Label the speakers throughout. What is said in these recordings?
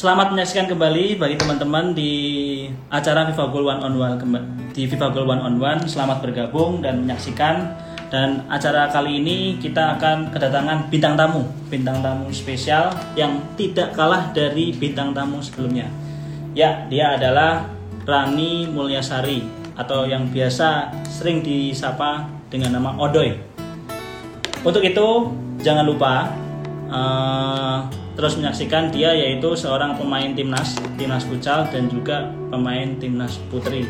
Speaker 1: Selamat menyaksikan kembali bagi teman-teman di acara Viva Goal One on One di Viva Goal One on One. Selamat bergabung dan menyaksikan. Dan acara kali ini kita akan kedatangan bintang tamu, bintang tamu spesial yang tidak kalah dari bintang tamu sebelumnya. Ya, dia adalah Rani Mulyasari atau yang biasa sering disapa dengan nama Odoy. Untuk itu, jangan lupa eh, terus menyaksikan dia yaitu seorang pemain timnas, timnas futsal dan juga pemain timnas putri.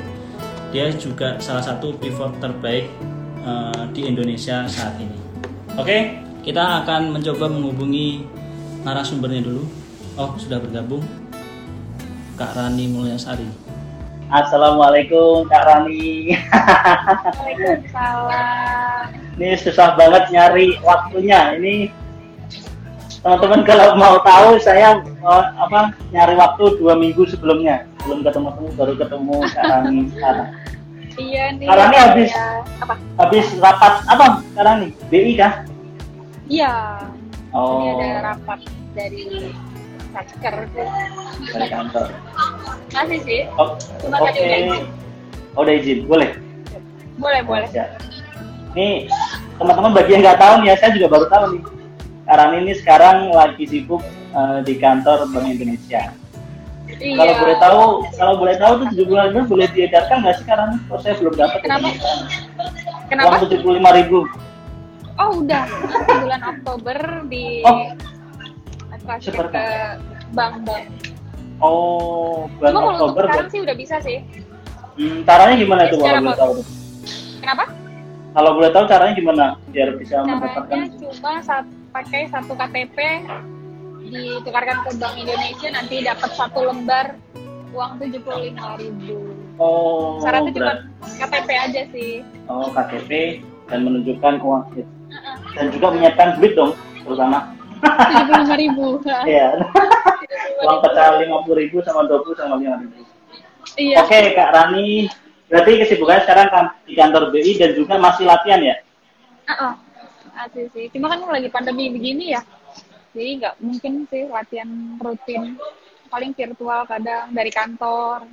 Speaker 1: Dia juga salah satu pivot terbaik eh, di Indonesia saat ini. Oke, kita akan mencoba menghubungi narasumbernya dulu. Oh, sudah bergabung. Kak Rani Mulyasari.
Speaker 2: Assalamualaikum Kak Rani.
Speaker 3: Waalaikumsalam.
Speaker 2: Ini susah banget nyari waktunya. Ini teman-teman kalau mau tahu saya eh, apa nyari waktu dua minggu sebelumnya belum ketemu ketemu baru ketemu Kak Rani sekarang.
Speaker 3: Iya nih.
Speaker 2: Kak Rani habis
Speaker 3: ya. Apa?
Speaker 2: habis rapat apa Kak Rani? BI kah?
Speaker 3: Iya. Ini
Speaker 2: Oh
Speaker 3: ada rapat dari Satker.
Speaker 2: dari kantor.
Speaker 3: Masih sih.
Speaker 2: Oh,
Speaker 3: Cuma
Speaker 2: Oke.
Speaker 3: tadi udah izin.
Speaker 2: Oh, udah izin, boleh.
Speaker 3: Boleh, boleh.
Speaker 2: Ya. Nih teman-teman bagi yang nggak tahu nih ya, saya juga baru tahu nih. Karena ini sekarang lagi sibuk eh, di kantor Bank Indonesia.
Speaker 3: Iya.
Speaker 2: Kalau boleh tahu, kalau boleh tahu tuh tujuh bulan itu boleh diedarkan nggak sih karena kok saya belum dapat
Speaker 3: Kenapa?
Speaker 2: ini.
Speaker 3: Kenapa?
Speaker 2: Uang tujuh puluh lima ribu.
Speaker 3: Oh, udah. Bulan Oktober di
Speaker 2: Oh.
Speaker 3: transfer ke bank-bank.
Speaker 2: Oh, bulan
Speaker 3: Cuma
Speaker 2: Oktober.
Speaker 3: sekarang sih udah bisa sih.
Speaker 2: Hmm, caranya gimana tuh
Speaker 3: Secara
Speaker 2: kalau boleh tahu?
Speaker 3: Kenapa?
Speaker 2: Kalau boleh tahu caranya gimana biar bisa mendapatkan?
Speaker 3: Caranya cuma saat pakai satu KTP ditukarkan ke Bank Indonesia nanti dapat satu lembar uang tujuh puluh lima ribu.
Speaker 2: Oh,
Speaker 3: Syaratnya cuma. KTP aja sih.
Speaker 2: Oh, KTP dan menunjukkan uang itu. Dan juga menyiapkan duit dong, terutama.
Speaker 3: Tujuh puluh lima ribu.
Speaker 2: Iya. uang pecahan lima puluh ribu sama dua puluh sama lima ribu.
Speaker 3: Iya.
Speaker 2: Oke, Kak Rani. Berarti kesibukannya sekarang kan di kantor BI dan juga masih latihan ya?
Speaker 3: Heeh. Asli sih. Cuma kan lagi pandemi begini ya. Jadi nggak mungkin sih latihan rutin. Paling virtual kadang dari kantor.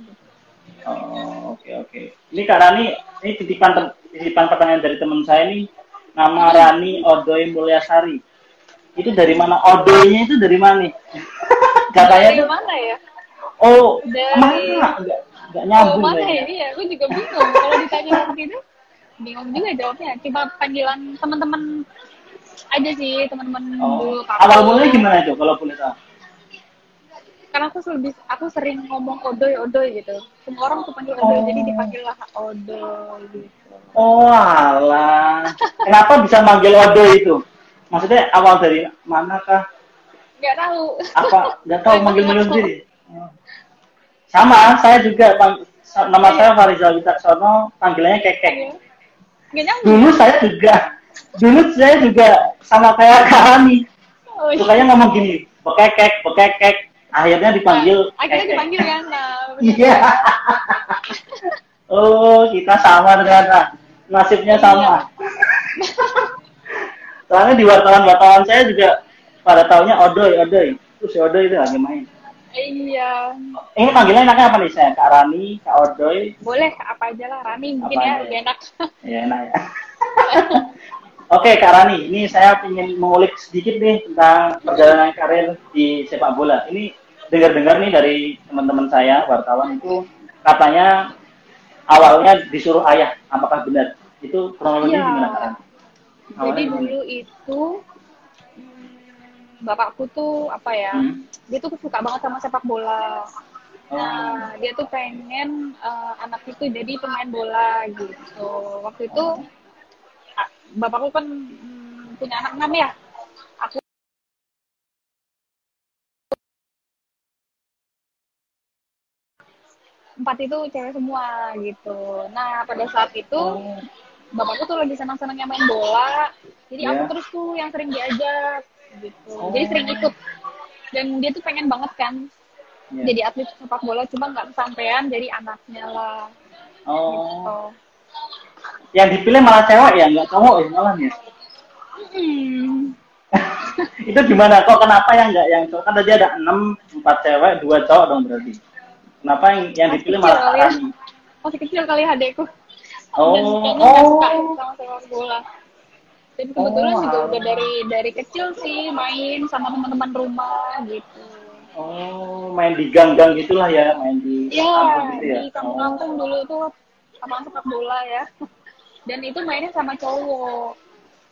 Speaker 2: Oh, oke oke. Ini Kak Rani, ini titipan titipan pertanyaan dari teman saya nih. Nama Rani Odoy Mulyasari. Itu dari mana? Odoynya itu dari mana nih? Katanya
Speaker 3: dari
Speaker 2: tuh,
Speaker 3: mana ya?
Speaker 2: oh,
Speaker 3: Dari-
Speaker 2: mana? Enggak, enggak
Speaker 3: Oh,
Speaker 2: nyambung
Speaker 3: mana ya?
Speaker 2: kayaknya.
Speaker 3: Iya, aku juga bingung. Kalau ditanya seperti itu, bingung juga jawabnya. Cuma panggilan teman-teman aja sih, teman-teman
Speaker 2: Oh,
Speaker 3: dulu.
Speaker 2: awal mulanya gimana itu kalau boleh tahu?
Speaker 3: Karena aku lebih, aku sering ngomong odoy odoy gitu. Semua orang tuh panggil odoy,
Speaker 2: Oh.
Speaker 3: jadi dipanggil lah odoy gitu.
Speaker 2: Oh alah. Kenapa bisa manggil Odoy itu? Maksudnya awal dari manakah?
Speaker 3: Nggak tahu.
Speaker 2: Apa? Nggak tahu manggil-manggil sendiri. Sama, saya juga nama saya Farizal Witaksono, panggilannya Kekek.
Speaker 3: Nyambung.
Speaker 2: Dulu saya juga, dulu saya juga sama kayak Kak Rani.
Speaker 3: Oh, iya.
Speaker 2: Sukanya ngomong gini, bekekek, bekekek. Akhirnya dipanggil
Speaker 3: Nah, akhirnya dipanggil. Nah, benar.
Speaker 2: Iya. oh, kita sama ternyata. Nasibnya sama. Soalnya di wartawan-wartawan saya juga pada taunya Odoy, Odoy. Terus si Odoy itu lagi main.
Speaker 3: Iya.
Speaker 2: Ini panggilan enaknya apa nih saya? Kak Rani, Kak Odoy.
Speaker 3: Boleh apa aja lah, Rani mungkin
Speaker 2: Apa
Speaker 3: ya, lebih enak.
Speaker 2: Ya enak ya. Oke Kak Rani, ini saya ingin mengulik sedikit nih tentang perjalanan karir di sepak bola. Ini dengar-dengar nih dari teman-teman saya wartawan itu katanya awalnya disuruh ayah, apakah benar? Itu kronologi
Speaker 3: Iya.
Speaker 2: gimana Kak Rani?
Speaker 3: Jadi
Speaker 2: Awalnya gimana?
Speaker 3: dulu itu bapakku tuh apa ya?
Speaker 2: Hmm.
Speaker 3: Dia tuh suka banget sama sepak bola.
Speaker 2: Oh,
Speaker 3: Nah, dia tuh pengen eh, anak itu jadi pemain bola gitu. Waktu itu bapakku kan hmm, punya anak enam ya. Aku empat itu cewek semua gitu. Nah, pada saat itu
Speaker 2: Oh.
Speaker 3: Bapakku tuh lagi senang-senangnya main bola jadi aku
Speaker 2: Iya.
Speaker 3: terus tuh yang sering diajak gitu
Speaker 2: Oh.
Speaker 3: jadi sering ikut dan dia tuh pengen banget kan
Speaker 2: Iya.
Speaker 3: jadi atlet sepak bola cuma nggak kesampaian jadi anaknya lah
Speaker 2: Oh.
Speaker 3: gitu
Speaker 2: Yang dipilih malah cewek ya, nggak cowok ya malah ya.
Speaker 3: Hmm.
Speaker 2: itu gimana kok kenapa yang enggak yang cowok kan tadi ada enam empat cewek dua cowok dong berarti kenapa yang yang dipilih malah
Speaker 3: ya. Masih kecil kali adekku.
Speaker 2: Oh,
Speaker 3: Dan kayaknya nggak
Speaker 2: oh.
Speaker 3: suka sama sepak bola. Dan kebetulan
Speaker 2: Oh,
Speaker 3: juga udah dari dari kecil sih main sama teman-teman rumah gitu.
Speaker 2: oh main di gang-gang gitulah ya main di
Speaker 3: Iya,
Speaker 2: kampung gitu ya
Speaker 3: di kampung-kampung dulu tuh lapangan sepak bola ya. Dan itu mainnya sama cowok.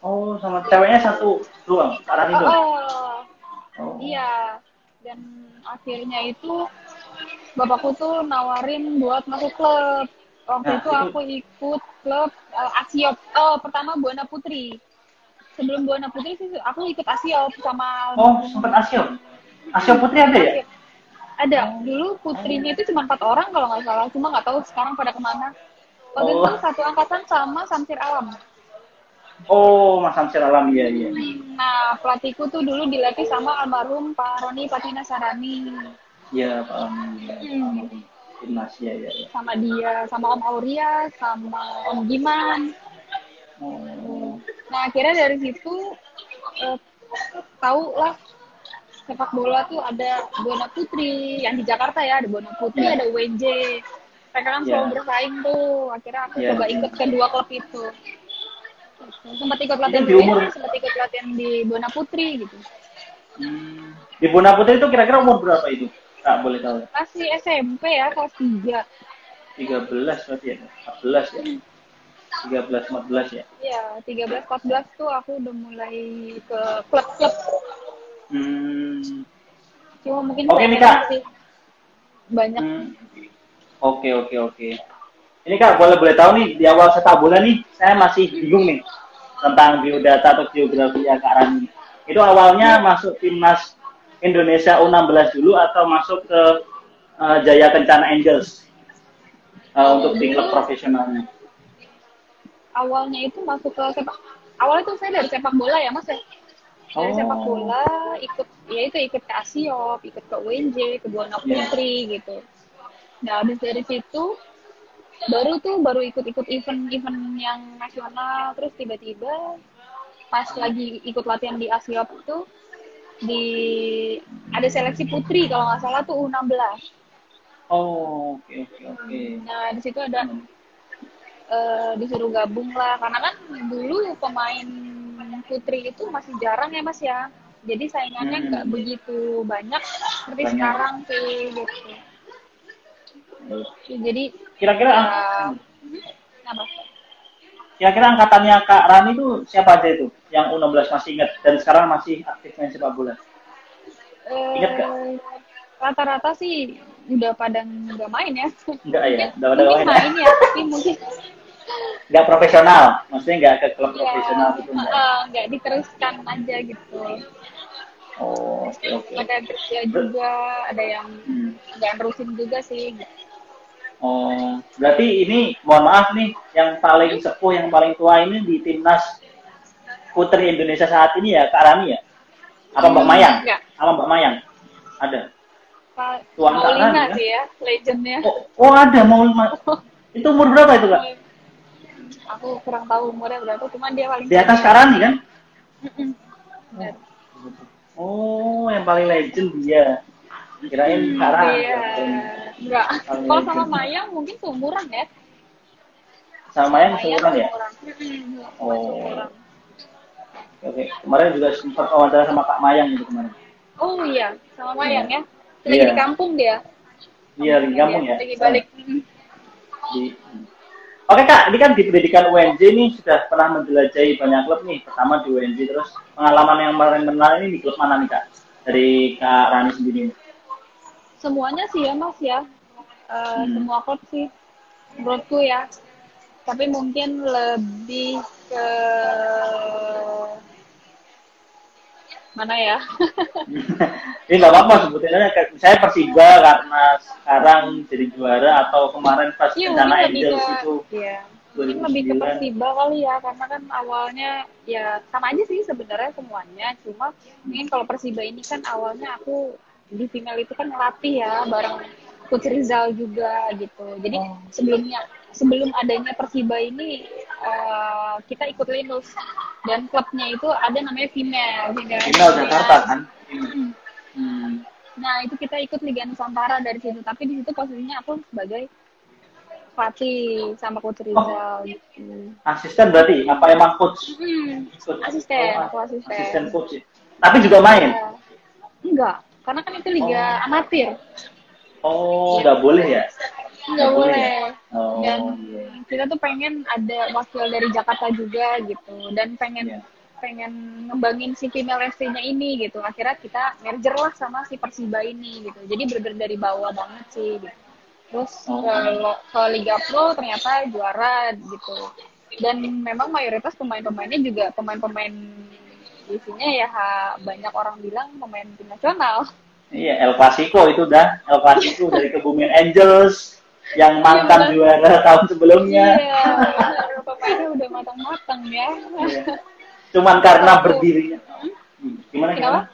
Speaker 2: oh sama ceweknya satu doang Rani
Speaker 3: Oh,
Speaker 2: doang
Speaker 3: oh,
Speaker 2: oh.
Speaker 3: iya. Dan akhirnya itu bapakku tuh nawarin buat masuk klub. Waktu
Speaker 2: Nah,
Speaker 3: itu
Speaker 2: itu-
Speaker 3: aku ikut klub uh, Asiop. Oh, pertama Buana Putri. Sebelum Buana Putri sih aku ikut Asiop sama
Speaker 2: oh sempat Asio Asio Putri ada ya
Speaker 3: Asiop. Ada. Dulu putrinya itu cuma empat orang kalau nggak salah. Cuma nggak tahu sekarang pada ke mana. Waktu
Speaker 2: Oh.
Speaker 3: itu satu angkatan sama Samsir Alam.
Speaker 2: oh Mas Samsir Alam iya iya
Speaker 3: Nah, pelatihku tuh dulu dilatih sama almarhum Pak Roni Patina Sarani.
Speaker 2: iya Pak Rani ya.
Speaker 3: Hmm.
Speaker 2: Timnas ya ya ya
Speaker 3: Sama dia, sama Om Auria, sama Om Giman.
Speaker 2: oh.
Speaker 3: Nah, akhirnya dari situ eh, tahu lah sepak bola tuh ada Buana Putri yang di Jakarta ya, ada Buana Putri,
Speaker 2: Iya.
Speaker 3: ada UNJ. Mereka kan
Speaker 2: Iya.
Speaker 3: selalu bersaing tuh. Akhirnya aku
Speaker 2: Iya.
Speaker 3: coba ikut kedua klub itu. Sempat ikut latihan
Speaker 2: Itu di umur-
Speaker 3: sempat ikut latihan di Buana Putri gitu.
Speaker 2: Hmm. di Bunda Putri itu kira-kira umur berapa itu Kak boleh tahu
Speaker 3: Masih SMP ya, kelas 3.
Speaker 2: 13 berarti ya 14 ya 13 14 ya
Speaker 3: Iya, 13 14 tuh aku udah mulai ke klub-klub.
Speaker 2: hmm.
Speaker 3: Cuma mungkin
Speaker 2: Oke,
Speaker 3: masih banyak.
Speaker 2: Hmm. Oke oke oke. Ini kak boleh boleh tahu nih di awal sepak bola nih saya masih bingung nih tentang biodata atau geografi ya kak Rani. Itu awalnya masuk timnas Indonesia U16 dulu atau masuk ke eh, Jaya Kencana Angels Eh, untuk di klub profesionalnya.
Speaker 3: Awalnya itu masuk ke sepak awalnya tuh saya dari sepak bola ya Mas ya. Dari
Speaker 2: Oh.
Speaker 3: sepak bola ikut ya itu ikut ke Asiop, ikut ke UNJ, ke Buana
Speaker 2: Iya.
Speaker 3: Putri gitu. Nah, habis dari situ baru tuh baru ikut-ikut event-event yang nasional terus tiba-tiba pas lagi ikut latihan di Asiop itu di ada seleksi putri kalau nggak salah tuh U16.
Speaker 2: Oh oke oke oke.
Speaker 3: Nah, di situ ada eh, disuruh gabung lah karena kan dulu pemain putri itu masih jarang ya Mas ya. Jadi saingannya
Speaker 2: Hmm.
Speaker 3: nggak begitu banyak seperti
Speaker 2: Banyak.
Speaker 3: sekarang sih gitu. Jadi
Speaker 2: Kira-kira
Speaker 3: ya,
Speaker 2: ang-
Speaker 3: apa?
Speaker 2: Kira-kira angkatannya kak Rani itu siapa aja itu yang U16 masih ingat dan sekarang masih aktif main sepak bola? Ingat nggak?
Speaker 3: Eh, Rata-rata sih udah pada nggak main ya.
Speaker 2: Enggak ya, udah pada
Speaker 3: mungkin
Speaker 2: main ya?
Speaker 3: main ya, tapi mungkin
Speaker 2: Nggak profesional, maksudnya nggak ke klub
Speaker 3: ya,
Speaker 2: profesional gitu
Speaker 3: eh, nggak diteruskan aja gitu.
Speaker 2: Oh, oke oke.
Speaker 3: Ada yang kerja juga, ada yang
Speaker 2: Hmm.
Speaker 3: nggak nerusin juga sih.
Speaker 2: Oh, berarti ini mohon maaf nih, yang paling sepuh, yang paling tua ini di timnas putri Indonesia saat ini ya Kak Rani ya? Apa Mbak Mayang?
Speaker 3: enggak.
Speaker 2: Apa Mbak Mayang? Ada.
Speaker 3: Pak
Speaker 2: Tuan
Speaker 3: Maulina
Speaker 2: Kak Rani,
Speaker 3: sih ya, legendnya.
Speaker 2: Oh, oh ada mau itu umur berapa itu Kak?
Speaker 3: Aku kurang tahu umurnya berapa, cuman dia paling
Speaker 2: Di atas. Kak Rani kan? Oh, yang paling legend dia. Kirain Kak Rani.
Speaker 3: Iya, enggak. Kalau sama. Mayang mungkin seumuran ya.
Speaker 2: Sama Mayang seumuran ya?
Speaker 3: seumuran. Mm-mm,
Speaker 2: Oh. Oke, kemarin juga sempat wawancara sama Kak Mayang itu kemarin.
Speaker 3: Oh iya, sama Mayang ya.
Speaker 2: Iya.
Speaker 3: Lagi di kampung dia.
Speaker 2: Iya, di kampung ya.
Speaker 3: Lagi balik.
Speaker 2: Di- Oke kak, ini kan di pendidikan UNJ ini sudah pernah menjelajahi banyak klub nih. Pertama di UNJ, terus pengalaman yang paling menarik ini di klub mana nih kak? Dari kak Rani sendiri.
Speaker 3: Semuanya sih ya Mas ya. Eh,
Speaker 2: Hmm.
Speaker 3: Semua klub sih menurutku ya. Tapi mungkin lebih ke mana ya?
Speaker 2: ini nggak apa-apa sebetulnya. Saya Persiba karena sekarang jadi juara atau kemarin pas
Speaker 3: Iya, lebih
Speaker 2: Angels
Speaker 3: ke
Speaker 2: itu
Speaker 3: iya. Mungkin lebih ke
Speaker 2: 2009.
Speaker 3: Persiba kali ya, karena kan awalnya ya sama aja sih sebenarnya semuanya. Cuma mungkin kalau Persiba ini kan awalnya aku di final itu kan ngelatih ya bareng Coach Rizal juga gitu. Jadi
Speaker 2: Oh.
Speaker 3: sebelumnya sebelum adanya Persiba ini eh, kita ikut Linus dan klubnya itu ada namanya Final Final,
Speaker 2: Final Jakarta kan?
Speaker 3: Mm.
Speaker 2: Hmm.
Speaker 3: Nah itu kita ikut Liga Nusantara dari situ, tapi di situ posisinya aku sebagai pelatih sama coach Rizal gitu.
Speaker 2: Asisten berarti? Apa emang coach?
Speaker 3: Hmm,
Speaker 2: Coach.
Speaker 3: asisten,
Speaker 2: Oh,
Speaker 3: aku asisten.
Speaker 2: Asisten coach. ya. Tapi juga main?
Speaker 3: Ya. Enggak, karena kan itu liga
Speaker 2: Oh.
Speaker 3: amatir,
Speaker 2: Oh, nggak boleh ya?
Speaker 3: nggak boleh.
Speaker 2: Oh,
Speaker 3: Dan
Speaker 2: iya.
Speaker 3: kita tuh pengen ada wakil dari Jakarta juga gitu, dan pengen
Speaker 2: Iya.
Speaker 3: pengen ngembangin si female FC-nya ini gitu. Akhirnya kita merger lah sama si Persiba ini gitu. Jadi bener-bener dari bawah banget sih. Gitu. Terus
Speaker 2: Oh.
Speaker 3: ke Liga Pro ternyata juara gitu. Dan memang mayoritas pemain-pemainnya juga pemain-pemain isinya ya ha, banyak orang bilang pemain tim nasional.
Speaker 2: Iya, El Clasico itu dah. El Clasico dari Kebumen Angels yang mantan
Speaker 3: benar.
Speaker 2: juara tahun sebelumnya.
Speaker 3: Iya, benar. pemainnya udah matang-matang ya.
Speaker 2: Iya. Cuman karena berdirinya. Hmm, Gimana
Speaker 3: Kenapa?
Speaker 2: gimana?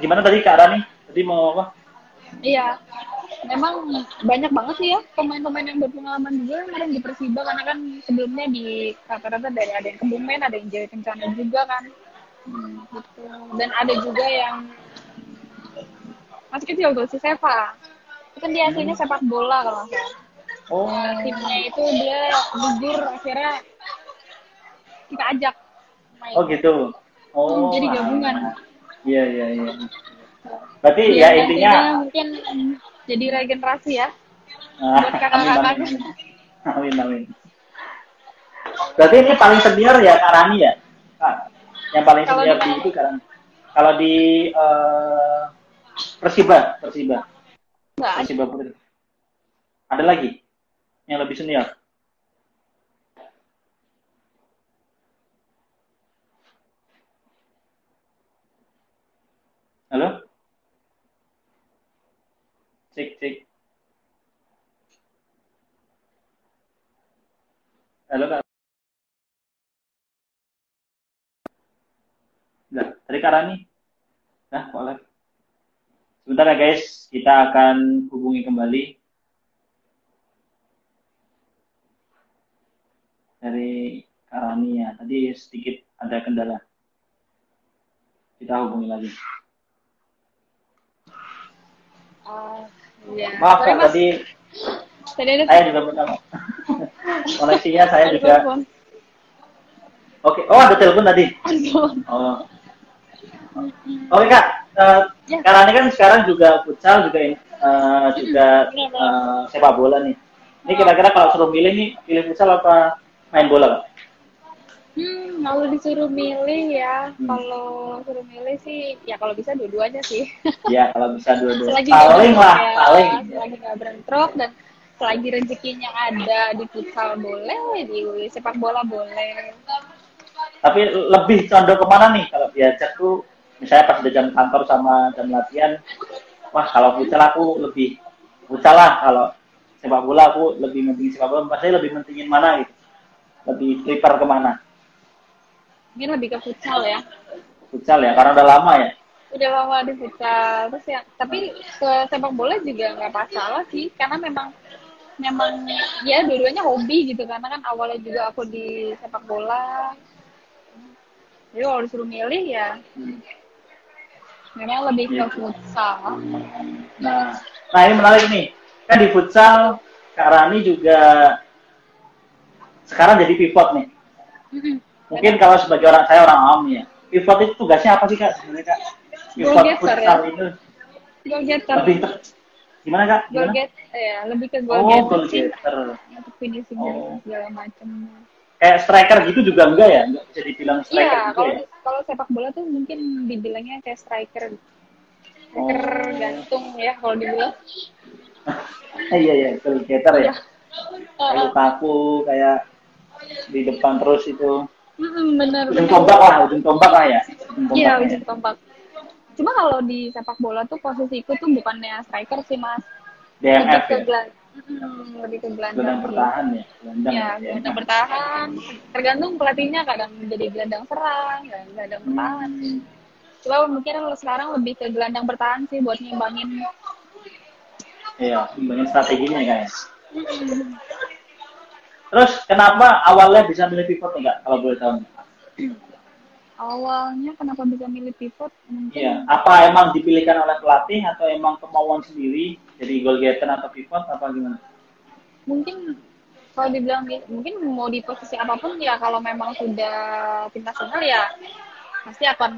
Speaker 2: Gimana tadi Kak Rani? Tadi mau apa?
Speaker 3: Iya, memang banyak banget sih ya pemain-pemain yang berpengalaman juga kemarin di Persiba karena kan sebelumnya di rata-rata dari ada yang Kebumen, ada yang Jaya Kencana juga kan. Hmm, gitu. Dan ada juga yang masih kecil tuh si Seva. Itu kan dia aslinya sepak bola kalau nggak salah.
Speaker 2: Oh,
Speaker 3: Timnya itu dia gugur akhirnya kita ajak main.
Speaker 2: oh gitu. Oh.
Speaker 3: Hmm, jadi gabungan.
Speaker 2: Iya, iya, iya. Berarti
Speaker 3: Iya,
Speaker 2: ya intinya
Speaker 3: mungkin jadi regenerasi ya
Speaker 2: Ah,
Speaker 3: buat kakak-kakak.
Speaker 2: amin, amin. amin, amin. Berarti ini paling senior ya Kak Rani ya? Yang paling
Speaker 3: Kalau
Speaker 2: senior
Speaker 3: di-
Speaker 2: di itu Kak Rani. Kalau di eh, Persiba, Persiba,
Speaker 3: Enggak,
Speaker 2: Persiba Putri. Ada lagi yang lebih senior? Halo? Cek, cek. Halo Kak. Nah, tadi Kak Rani. Nah, live? Sebentar ya guys, kita akan hubungi kembali dari Kak Rani ya. Tadi sedikit ada kendala. Kita hubungi lagi.
Speaker 3: Oh, iya.
Speaker 2: Maaf
Speaker 3: Sorry,
Speaker 2: tadi
Speaker 3: Tadi ada
Speaker 2: saya juga maaf. Koneksinya saya
Speaker 3: ada
Speaker 2: juga.
Speaker 3: telepon.
Speaker 2: Oke, oh ada telepon tadi. Oh. Oke kak, Eh,
Speaker 3: Ya.
Speaker 2: Kak Rani kan sekarang juga futsal juga eh, juga eh, sepak bola nih. Ini kira-kira kalau suruh milih nih, pilih futsal apa main bola kak?
Speaker 3: Kalau disuruh milih ya,
Speaker 2: Hmm.
Speaker 3: kalau suruh milih sih, ya kalau bisa dua-duanya sih.
Speaker 2: Ya kalau bisa dua-dua.
Speaker 3: selagi nggak
Speaker 2: Paling lah,
Speaker 3: ya,
Speaker 2: paling.
Speaker 3: selagi nggak bentrok dan selagi rezekinya ada di futsal boleh, di sepak bola boleh.
Speaker 2: Tapi lebih condong ke mana nih kalau diajak tuh, misalnya pas udah jam kantor sama jam latihan, wah kalau futsal aku lebih futsal lah, kalau sepak bola aku lebih mentingin sepak bola, pasti lebih mentingin mana gitu, lebih prefer ke mana?
Speaker 3: Mungkin lebih ke futsal ya.
Speaker 2: Futsal ya, karena udah lama ya.
Speaker 3: Udah lama di futsal, terus ya, tapi ke sepak bola juga nggak masalah sih, karena memang memang ya dua-duanya hobi gitu karena kan awalnya juga aku di sepak bola jadi kalau disuruh milih ya memang lebih ke
Speaker 2: Iya.
Speaker 3: futsal
Speaker 2: Nah, nah ini menarik nih. Kan di futsal, Kak Rani juga sekarang jadi pivot nih. Mungkin kalau sebagai orang saya orang awam ya. Pivot itu tugasnya apa sih Kak sebenarnya Kak? Pivot
Speaker 3: Goal getter,
Speaker 2: futsal
Speaker 3: ya?
Speaker 2: itu
Speaker 3: goal getter
Speaker 2: lebih te- gimana Kak?
Speaker 3: goal
Speaker 2: Gimana?
Speaker 3: get ya lebih ke goal
Speaker 2: Oh,
Speaker 3: getter
Speaker 2: goal getter.
Speaker 3: untuk finishing
Speaker 2: Oh.
Speaker 3: segala macam
Speaker 2: Kayak striker gitu juga enggak ya? Enggak bisa dibilang striker
Speaker 3: iya kalau
Speaker 2: ya?
Speaker 3: kalau sepak bola tuh mungkin dibilangnya kayak striker striker
Speaker 2: Oh.
Speaker 3: gantung ya kalau dibilang
Speaker 2: iya iya, goal getter ya.
Speaker 3: Iya.
Speaker 2: Kayak Lukaku kayak di depan terus itu.
Speaker 3: Bener
Speaker 2: Ujung tombak lah, ujung tombak lah ya.
Speaker 3: Iya,
Speaker 2: ya.
Speaker 3: ujung tombak. Cuma kalau di sepak bola tuh posisiku tuh bukannya striker sih, Mas.
Speaker 2: DMF
Speaker 3: lebih ke
Speaker 2: ya.
Speaker 3: gelan, Mm, lebih ke gelandang.
Speaker 2: Bertahan ya. Gelandang.
Speaker 3: Ya, gelandang bertahan. Tergantung pelatihnya kadang menjadi gelandang serang, gelandang bertahan.
Speaker 2: Hmm.
Speaker 3: Cuma mungkin kalau sekarang lebih ke gelandang bertahan sih buat ngimbangin.
Speaker 2: Iya, imbangin strateginya ya, kayak.
Speaker 3: Mm-mm.
Speaker 2: Terus kenapa awalnya bisa milih pivot enggak kalau boleh tahu?
Speaker 3: Awalnya kenapa bisa milih pivot? Mungkin
Speaker 2: Iya, apa emang dipilihkan oleh pelatih atau emang kemauan sendiri jadi goal getter atau pivot apa gimana?
Speaker 3: mungkin kalau dibilang di- mungkin mau di posisi apa pun ya kalau memang sudah tim nasional ya pasti akan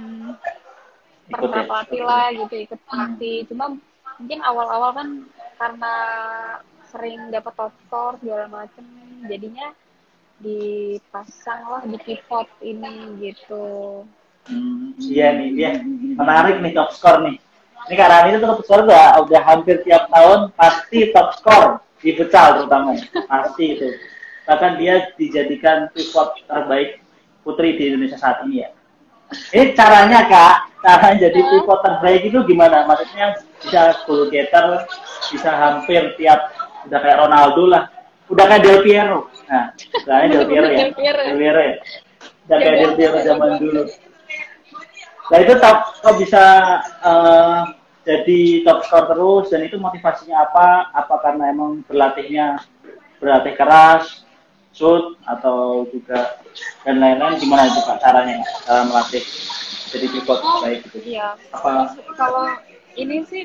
Speaker 2: Ikut ya?
Speaker 3: pernah pelatih lah gitu ikut pelatih cuma mungkin awal-awal kan karena sering dapat top score segala macem jadinya dipasang lah di pivot ini gitu
Speaker 2: Hmm, iya nih, dia menarik nih top score nih. Ini karena ini tuh top score udah, udah hampir tiap tahun pasti top score di futsal terutama, pasti itu. Bahkan dia dijadikan pivot terbaik putri di Indonesia saat ini ya. Ini caranya kak, cara jadi pivot terbaik itu gimana? Maksudnya bisa goal getter, bisa hampir tiap udah kayak Ronaldo lah, udah kayak Del Piero. Nah, kayak Del Piero ya,
Speaker 3: Del Piero.
Speaker 2: Ya. Udah kayak Del Piero zaman dulu. Nah itu top, kok bisa eh, jadi top skor terus dan itu motivasinya apa? Apa karena emang berlatihnya berlatih keras, shoot atau juga dan lain-lain gimana itu kak caranya cara melatih jadi pivot
Speaker 3: Oh,
Speaker 2: baik gitu?
Speaker 3: iya
Speaker 2: Apa?
Speaker 3: kalau ini sih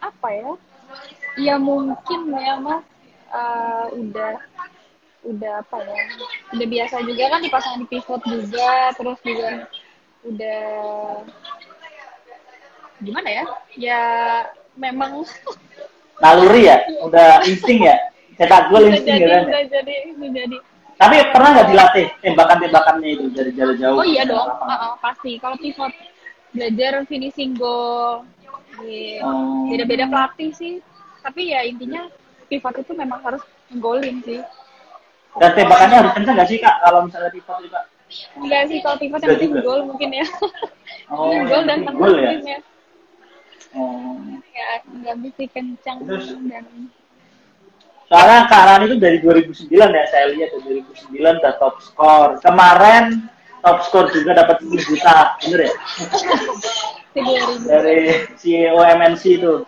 Speaker 3: apa ya ya mungkin ya mas eh, udah udah apa ya udah biasa juga kan dipasang di pivot juga terus juga udah gimana ya ya memang
Speaker 2: Naluri ya, udah insting ya, cetak gol insting
Speaker 3: jadi
Speaker 2: ya kan?
Speaker 3: jadi jadi
Speaker 2: Tapi pernah nggak dilatih tembakan-tembakannya itu dari jarak jauh?
Speaker 3: oh iya dong
Speaker 2: lapangan?
Speaker 3: Uh-uh, pasti kalau pivot belajar finishing goal gitu.
Speaker 2: Oh.
Speaker 3: beda-beda pelatih sih tapi ya intinya pivot itu memang harus golin sih
Speaker 2: Dan tembakannya harus kencang nggak sih kak kalau misalnya pivot kak?
Speaker 3: enggak sih kalau pivot yang penting
Speaker 2: juga.
Speaker 3: gol mungkin ya
Speaker 2: Oh,
Speaker 3: gol dan
Speaker 2: gol ya?
Speaker 3: ya
Speaker 2: Oh.
Speaker 3: ya nggak mesti kencang
Speaker 2: Terus?
Speaker 3: dan
Speaker 2: Soalnya Kak Rani itu dari 2009 ya, saya lihat dari 2009 udah top score. Kemarin top score juga dapat 10 juta, bener ya?
Speaker 3: si 2000
Speaker 2: Dari CEO MNC itu.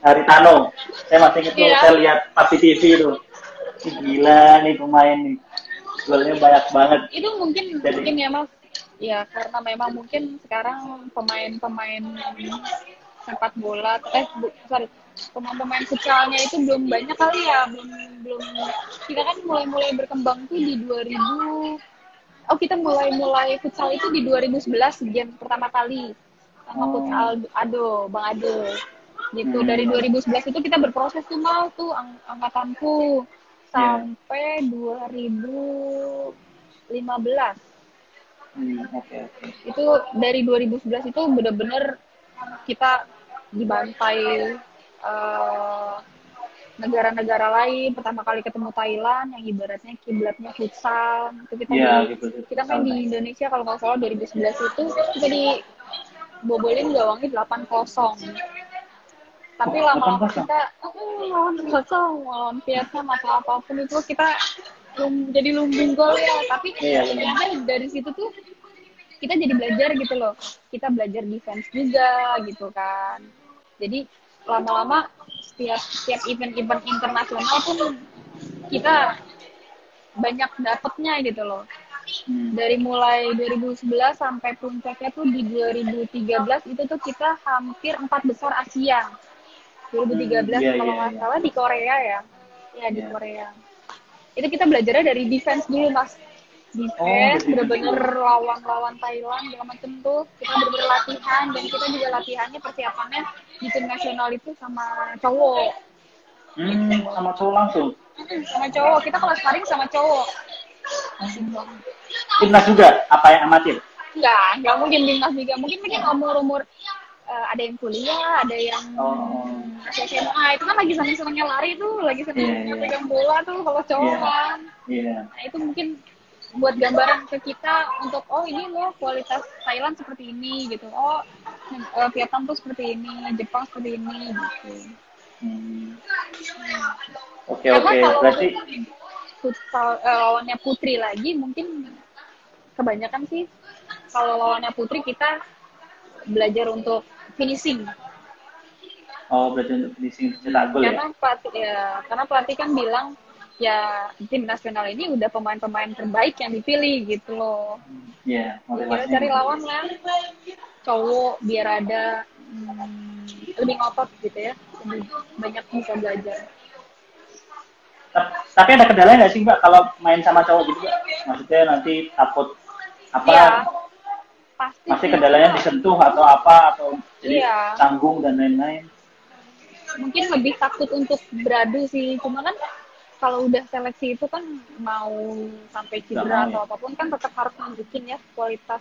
Speaker 2: Dari Tano. Saya masih ingat tuh,
Speaker 3: Iya.
Speaker 2: saya lihat pas di TV itu. Gila nih pemain nih. Golnya banyak banget.
Speaker 3: itu mungkin
Speaker 2: Jadi-
Speaker 3: mungkin ya mas ya karena memang mungkin sekarang pemain-pemain sepak bola eh bu, sorry pemain-pemain futsalnya itu belum banyak kali ya belum belum kita kan mulai-mulai berkembang tuh di 2000 oh kita mulai-mulai futsal itu di 2011 game pertama kali sama
Speaker 2: Oh.
Speaker 3: futsal Ado Bang Ado gitu.
Speaker 2: Hmm.
Speaker 3: dari 2011 itu kita berproses tuh mal tuh ang- angkatanku. Sampai 2015
Speaker 2: Hmm, Oke, oke.
Speaker 3: itu dari 2011 itu bener-bener kita dibantai eh, negara-negara lain. Pertama kali ketemu Thailand yang ibaratnya kiblatnya futsal. Itu kita
Speaker 2: Iya,
Speaker 3: di-
Speaker 2: gitu.
Speaker 3: kita main di Indonesia kalau nggak salah 2011 itu. Kita di bobolin gawangnya 8-0 tapi lama-lama
Speaker 2: 8-0.
Speaker 3: kita "Oh, lawan kosong lawan Vietnam atau apa pun itu kita lum- jadi lumbung gol ya tapi
Speaker 2: Iya, iya.
Speaker 3: ternyata dari situ tuh kita jadi belajar gitu loh kita belajar defense juga gitu kan jadi lama-lama setiap setiap event-event internasional pun kita banyak dapetnya gitu loh
Speaker 2: Hmm.
Speaker 3: dari mulai 2011 sampai puncaknya tuh di 2013 itu tuh kita hampir empat besar Asia 2013
Speaker 2: Hmm, iya,
Speaker 3: kalau
Speaker 2: iya,
Speaker 3: nggak
Speaker 2: iya.
Speaker 3: salah di Korea ya. Ya di
Speaker 2: Iya.
Speaker 3: Korea. Itu kita belajarnya dari defense dulu mas. Defense
Speaker 2: Oh,
Speaker 3: bener-bener lawan-lawan Thailand segala macem tuh. Kita bener-bener latihan dan kita juga latihannya persiapannya di tim nasional itu sama cowok.
Speaker 2: Hmm, sama cowok langsung.
Speaker 3: Mm, sama cowok. Kita kalau sparring sama cowok.
Speaker 2: Timnas juga, apa yang amatir?
Speaker 3: Enggak, enggak mungkin timnas juga. Mungkin mungkin umur-umur eh, ada yang kuliah, ada yang
Speaker 2: Oh.
Speaker 3: SMA. Itu kan lagi seneng-senengnya lari tuh, lagi seneng-senengnya
Speaker 2: Iya, iya.
Speaker 3: pegang bola tuh kalau cowok
Speaker 2: Iya.
Speaker 3: kan.
Speaker 2: Iya.
Speaker 3: Nah, itu mungkin buat gambaran ke kita untuk oh ini loh kualitas Thailand seperti ini gitu. Oh eh, Vietnam tuh seperti ini, Jepang seperti ini gitu.
Speaker 2: Hmm. Oke, oke.
Speaker 3: kalau
Speaker 2: Berarti
Speaker 3: futsal eh, lawannya putri lagi mungkin kebanyakan sih kalau lawannya putri kita belajar untuk finishing
Speaker 2: oh berarti untuk finishing cetak gol ya?
Speaker 3: karena pelatih ya karena pelatih kan bilang ya tim nasional ini udah pemain-pemain terbaik yang dipilih gitu loh.
Speaker 2: Iya,
Speaker 3: Kita
Speaker 2: motivasinya.
Speaker 3: cari lawan lah cowok biar ada hmm, lebih ngotot gitu ya, lebih banyak bisa belajar.
Speaker 2: Ta- Tapi ada kendala nggak sih mbak kalau main sama cowok gitu mbak? Maksudnya nanti takut apa?
Speaker 3: Iya, pasti.
Speaker 2: Masih
Speaker 3: sih.
Speaker 2: kendalanya disentuh atau apa atau jadi
Speaker 3: Iya.
Speaker 2: canggung dan lain-lain?
Speaker 3: mungkin lebih takut untuk beradu sih cuma kan kalau udah seleksi itu kan mau sampai cedera atau
Speaker 2: apa
Speaker 3: pun kan tetap harus nunjukin ya kualitas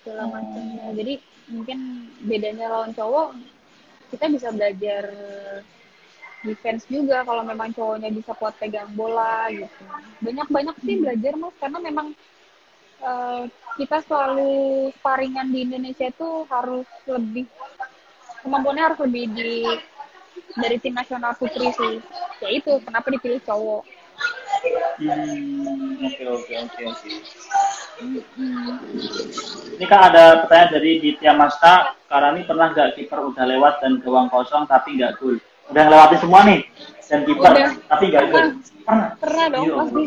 Speaker 3: segala
Speaker 2: Oh.
Speaker 3: macamnya jadi mungkin bedanya lawan cowok kita bisa belajar defense juga kalau memang cowoknya bisa kuat pegang bola gitu banyak banyak sih belajar mas karena memang eh, kita selalu sparingan di Indonesia itu harus lebih kemampuannya harus lebih di dari tim nasional putri sih ya itu kenapa dipilih cowok
Speaker 2: Hmm, oke oke oke oke. Ini kan ada pertanyaan dari Ditya Masta. Karani pernah nggak kiper udah lewat dan gawang kosong tapi nggak gol? Udah ngelewatin semua nih dan kiper tapi nggak gol. Pernah.
Speaker 3: pernah dong
Speaker 2: Iya.
Speaker 3: pasti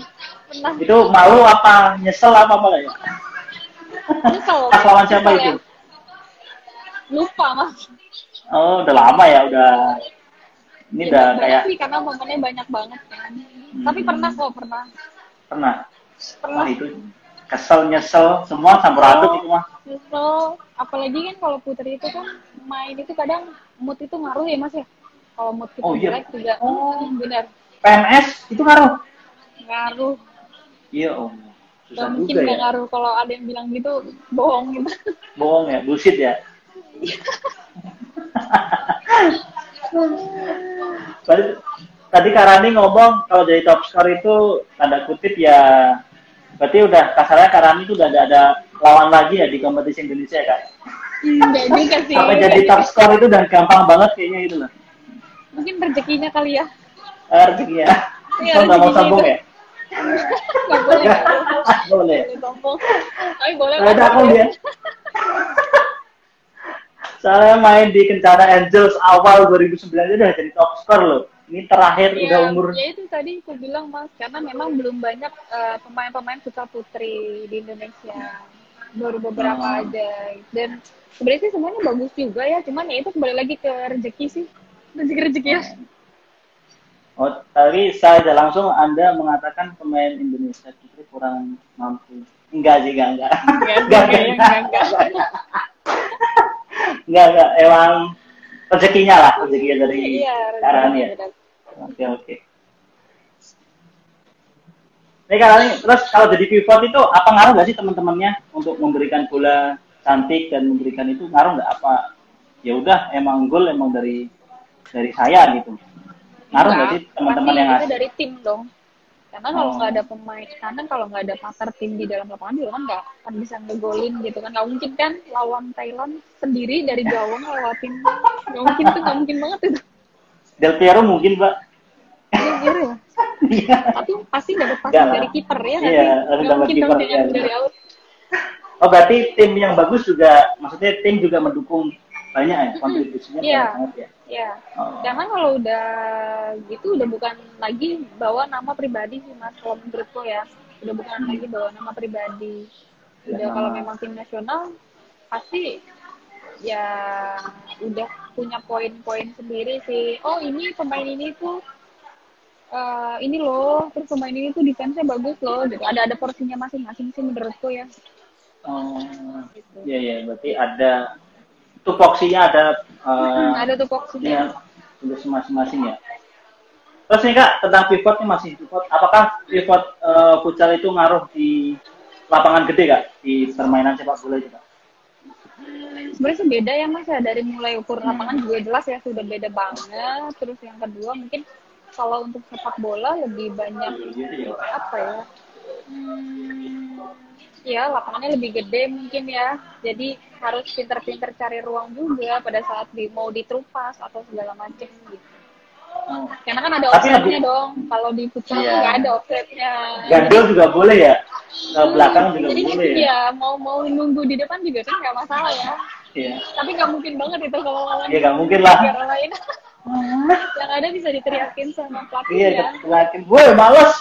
Speaker 3: pernah
Speaker 2: Itu malu apa nyesel apa apa ya?
Speaker 3: nyesel
Speaker 2: Pas lawan siapa itu?
Speaker 3: ya. lupa mas
Speaker 2: Oh, udah lama ya, udah. Ini
Speaker 3: Ya,
Speaker 2: udah kayak
Speaker 3: sih karena momennya banyak banget kan tapi pernah kok pernah
Speaker 2: pernah.
Speaker 3: pernah
Speaker 2: Wah itu kesel nyesel semua campur aduk itu mah.
Speaker 3: nyesel apalagi kan kalau putri itu kan main itu kadang mood itu ngaruh ya mas ya kalau mood kita
Speaker 2: Oh, iya.
Speaker 3: jelek juga
Speaker 2: Oh.
Speaker 3: hmm, benar
Speaker 2: PMS itu ngaruh.
Speaker 3: ngaruh
Speaker 2: Iya om. Susah
Speaker 3: Gak mungkin
Speaker 2: juga ya.
Speaker 3: ngaruh kalau ada yang bilang gitu bohong gitu
Speaker 2: Bohong ya, bullshit ya. Tadi, tadi Karani ngomong kalau jadi top score itu tanda kutip ya berarti udah kasarnya Karani itu udah ada, ada lawan lagi ya di kompetisi Indonesia ya kak.
Speaker 3: Enggak juga sih.
Speaker 2: Sampai jadi top score itu dan gampang banget kayaknya itu lah.
Speaker 3: Mungkin rezekinya kali ya.
Speaker 2: Eh, rezekinya.
Speaker 3: Iya,
Speaker 2: Oh, nggak mau
Speaker 3: rezekinya
Speaker 2: sambung
Speaker 3: itu.
Speaker 2: ya?
Speaker 3: Nggak boleh. nggak boleh. Sombong. Tapi boleh.
Speaker 2: Ada aku dia. Saya main di Kencana Angels awal 2009 itu udah jadi top score loh. Ini terakhir
Speaker 3: Iya,
Speaker 2: udah umur
Speaker 3: ya itu tadi aku bilang mas, karena memang belum banyak eh, pemain-pemain putra putri di Indonesia, baru beberapa
Speaker 2: Hmm.
Speaker 3: aja. Dan sebenarnya sih semuanya bagus juga ya, cuman ya itu kembali lagi ke rezeki sih, rezeki rezeki ya.
Speaker 2: Oh, tadi saya langsung Anda mengatakan pemain Indonesia Putri kurang mampu. Enggak sih, enggak, enggak.
Speaker 3: Enggak,
Speaker 2: Enggak,
Speaker 3: enggak, enggak, enggak.
Speaker 2: Enggak, enggak. Emang rezekinya lah, rezekinya dari
Speaker 3: Iya,
Speaker 2: Karani ya. Oke, oke. Ini Karani, terus kalau jadi pivot itu apa ngaruh nggak sih teman-temannya untuk memberikan bola cantik dan memberikan itu ngaruh nggak apa? Ya udah, emang gol emang dari dari saya gitu. Ngaruh nggak sih teman-teman yang ngasih?
Speaker 3: dari tim dong. Karena kalau
Speaker 2: Oh.
Speaker 3: nggak ada pemain, karena kalau nggak ada partner tim di dalam lapangan juga kan nggak akan bisa ngegolin gitu kan. Nggak mungkin kan lawan Thailand sendiri dari gawang lewatin. Nggak mungkin tuh, nggak mungkin banget itu.
Speaker 2: Del Piero mungkin, Mbak.
Speaker 3: Iya, iya.
Speaker 2: Iya.
Speaker 3: Tapi pasti dapat passing
Speaker 2: lah.
Speaker 3: dari kiper ya?
Speaker 2: Iya,
Speaker 3: Nggak mungkin dong dengan
Speaker 2: iya.
Speaker 3: dari out.
Speaker 2: Oh berarti tim yang bagus juga, maksudnya tim juga mendukung banyak ya kontribusinya
Speaker 3: Iya.
Speaker 2: banyak banget ya.
Speaker 3: Ya,
Speaker 2: Oh.
Speaker 3: karena kalau udah gitu udah bukan lagi bawa nama pribadi sih mas kalau menurutku ya. Udah bukan lagi bawa nama pribadi.
Speaker 2: Ya,
Speaker 3: udah kalau
Speaker 2: nama.
Speaker 3: memang tim nasional pasti ya udah punya poin-poin sendiri sih. Oh ini pemain ini tuh eh, ini loh terus pemain ini tuh defense-nya bagus loh. Gitu. Ada ada porsinya masing-masing sih menurutku ya.
Speaker 2: Oh,
Speaker 3: gitu.
Speaker 2: iya iya. Berarti ada tupoksinya ada
Speaker 3: Hmm,
Speaker 2: eh
Speaker 3: ada tuh porsinya
Speaker 2: ya, tugas masing-masing ya. Terus nih kak tentang pivot nih masih pivot. Apakah pivot futsal itu ngaruh di lapangan gede kak? Di permainan sepak bola itu kak?
Speaker 3: sebenarnya sih beda ya mas ya. Dari mulai ukur lapangan juga jelas ya sudah beda banget. Terus yang kedua mungkin kalau untuk sepak bola lebih banyak apa ya? Hmm, ya lapangannya lebih gede mungkin ya jadi harus pinter-pinter cari ruang juga pada saat di, mau diterupas atau segala macam gitu
Speaker 2: Oh.
Speaker 3: karena kan ada
Speaker 2: lebih-
Speaker 3: dong kalau di futsal
Speaker 2: Iya.
Speaker 3: nggak ada offside-nya
Speaker 2: Gandul juga boleh ya? Ke belakang juga
Speaker 3: jadi
Speaker 2: boleh ya?
Speaker 3: ya mau mau nunggu di depan juga kan nggak masalah ya
Speaker 2: Iya.
Speaker 3: tapi nggak mungkin banget itu kalau lawan
Speaker 2: Ya nggak mungkin lah.
Speaker 3: lain Yang ada bisa diteriakin sama pelatih
Speaker 2: Iya,
Speaker 3: ya.
Speaker 2: Woi, males.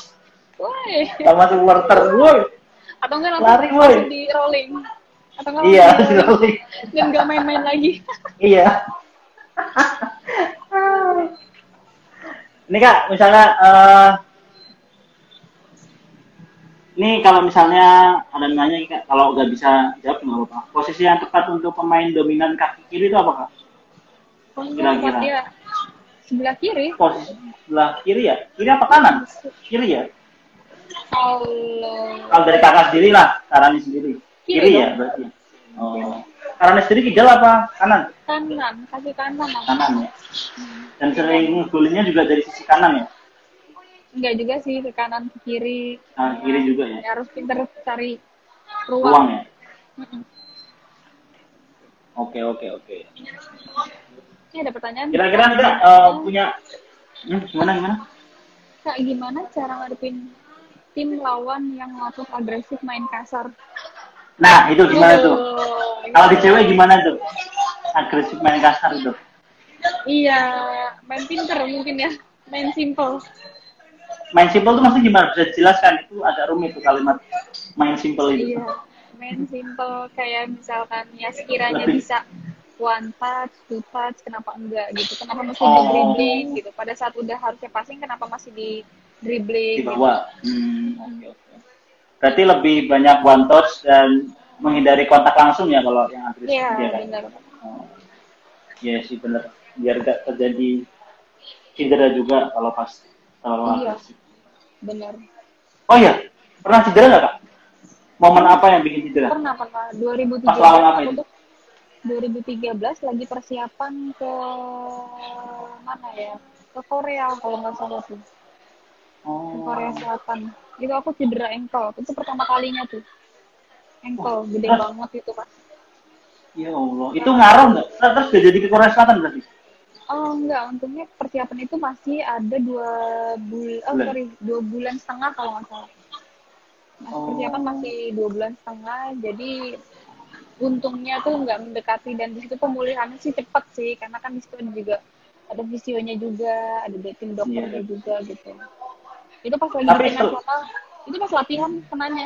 Speaker 3: Woi.
Speaker 2: Sama supporter, woi.
Speaker 3: Atau enggak langsung,
Speaker 2: Lari,
Speaker 3: langsung di rolling. Atau enggak
Speaker 2: Iya,
Speaker 3: di rolling. Dan enggak main-main lagi.
Speaker 2: Iya. Ini kak, misalnya, eh ini kalau misalnya ada yang nanya kak, kalau nggak bisa jawab nggak apa-apa. Posisi yang tepat untuk pemain dominan kaki kiri itu apa kak? Kira-kira.
Speaker 3: dia sebelah kiri.
Speaker 2: Posisi sebelah kiri ya? Kiri apa kanan? Kiri ya?
Speaker 3: Kalau
Speaker 2: Kalau dari kakak sendiri lah, Karani sendiri.
Speaker 3: Kiri
Speaker 2: Kiri, ya berarti. Oh. Karani sendiri kidal apa kanan?
Speaker 3: kanan, kaki kanan.
Speaker 2: Kanan ya.
Speaker 3: Hmm.
Speaker 2: Dan sering golinnya juga dari sisi kanan ya?
Speaker 3: Enggak juga sih ke kanan ke kiri.
Speaker 2: Nah, kiri juga ya.
Speaker 3: Ya, harus pinter cari
Speaker 2: Ruang
Speaker 3: ruang.
Speaker 2: ya? Oke, oke, oke.
Speaker 3: Ini ada pertanyaan.
Speaker 2: Kira-kira enggak eh, punya hmm, gimana gimana?
Speaker 3: Kak, gimana cara ngadepin tim lawan yang ngotot agresif main kasar?
Speaker 2: Nah, itu gimana tuh?
Speaker 3: Oh,
Speaker 2: Kalau di cewek gimana tuh? Agresif main kasar itu.
Speaker 3: Iya, main pinter mungkin ya. Main simple.
Speaker 2: Main simple tuh maksudnya gimana? Bisa dijelaskan? Itu agak rumit tuh kalimat main simple itu.
Speaker 3: Iya, main simple kayak misalkan ya sekiranya
Speaker 2: Lebih-
Speaker 3: bisa one touch, two touch, kenapa enggak gitu? Kenapa mesti
Speaker 2: Oh.
Speaker 3: di dribbling gitu? Pada saat udah harusnya passing, kenapa masih di dribbling?
Speaker 2: Di bawah. Hmm, oke, oke. Berarti lebih banyak one touch dan menghindari kontak langsung ya kalau yang agresif
Speaker 3: Iya,
Speaker 2: dia kan?
Speaker 3: benar.
Speaker 2: Oh. Iya sih bener. Biar gak terjadi cedera juga kalau pas terlalu
Speaker 3: Iya.
Speaker 2: agresif.
Speaker 3: Benar.
Speaker 2: Oh iya, pernah cedera nggak kak? Momen apa yang bikin cedera?
Speaker 3: Pernah pernah 2013
Speaker 2: Pas lawan apa itu?
Speaker 3: tuh 2013 lagi persiapan ke mana ya? Ke Korea kalau nggak salah tuh. Ke
Speaker 2: Oh,
Speaker 3: Korea Selatan. Itu aku cedera ankle. Itu pertama kalinya tuh. Ankle gede
Speaker 2: Hah?
Speaker 3: banget itu pas.
Speaker 2: ya Allah. Itu ngaruh nggak? Terus udah jadi ke Korea Selatan berarti?
Speaker 3: Oh enggak, untungnya persiapan itu masih ada dua bulan, oh
Speaker 2: Bulan.
Speaker 3: sorry, dua bulan setengah kalau nggak salah. Mas,
Speaker 2: Oh.
Speaker 3: Persiapan masih dua bulan setengah, jadi untungnya tuh nggak mendekati dan di situ pemulihannya sih cepet sih, karena kan di situ ada juga ada visionya juga, ada tim dokternya
Speaker 2: Iya.
Speaker 3: juga gitu. Itu pas lagi
Speaker 2: Tapi itu-
Speaker 3: kota, itu pas latihan kenanya.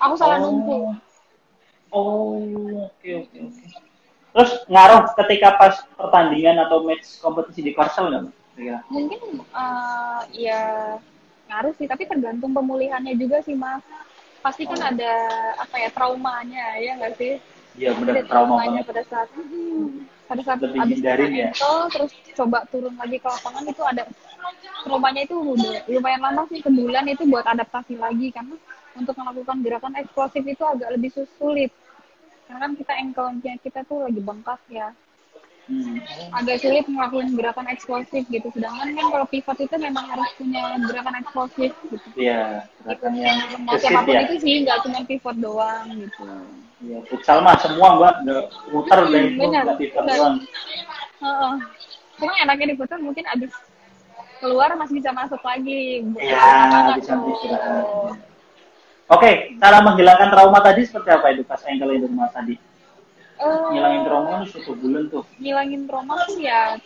Speaker 3: Aku salah
Speaker 2: Oh.
Speaker 3: numpuk.
Speaker 2: Oh, oke oke oke. Terus ngaruh ketika pas pertandingan atau match kompetisi di Korsel nggak? Kira-kira?
Speaker 3: mungkin eh, ya ngaruh sih tapi tergantung pemulihannya juga sih mas pasti kan ada apa ya traumanya ya nggak sih
Speaker 2: Iya benar trauma banget.
Speaker 3: pada saat hmm, pada saat
Speaker 2: Lebih
Speaker 3: kena
Speaker 2: ya.
Speaker 3: terus coba turun lagi ke lapangan itu ada traumanya itu udah lumayan lama sih sebulan itu buat adaptasi lagi karena untuk melakukan gerakan eksplosif itu agak lebih sulit karena kan kita ankle-nya kita tuh lagi bengkak ya
Speaker 2: Hmm.
Speaker 3: agak sulit ngelakuin gerakan eksplosif gitu. Sedangkan kan kalau pivot itu memang harus punya gerakan eksplosif gitu.
Speaker 2: Iya,
Speaker 3: Gitu.
Speaker 2: gerakan yang
Speaker 3: Mau
Speaker 2: gesit
Speaker 3: siapa pun
Speaker 2: ya.
Speaker 3: itu sih nggak cuma pivot doang gitu.
Speaker 2: Iya, futsal mah semua mbak, nggak muter
Speaker 3: Hmm,
Speaker 2: udah itu
Speaker 3: benar,
Speaker 2: pivot
Speaker 3: benar.
Speaker 2: doang.
Speaker 3: Heeh. Cuma enaknya di futsal mungkin abis keluar masih bisa masuk lagi.
Speaker 2: Iya, bisa
Speaker 3: tuh.
Speaker 2: istirahat. Oke, cara menghilangkan trauma tadi seperti apa itu pas ankle itu mas tadi?
Speaker 3: Eh,
Speaker 2: Ngilangin trauma itu satu bulan tuh.
Speaker 3: ngilangin trauma sih ya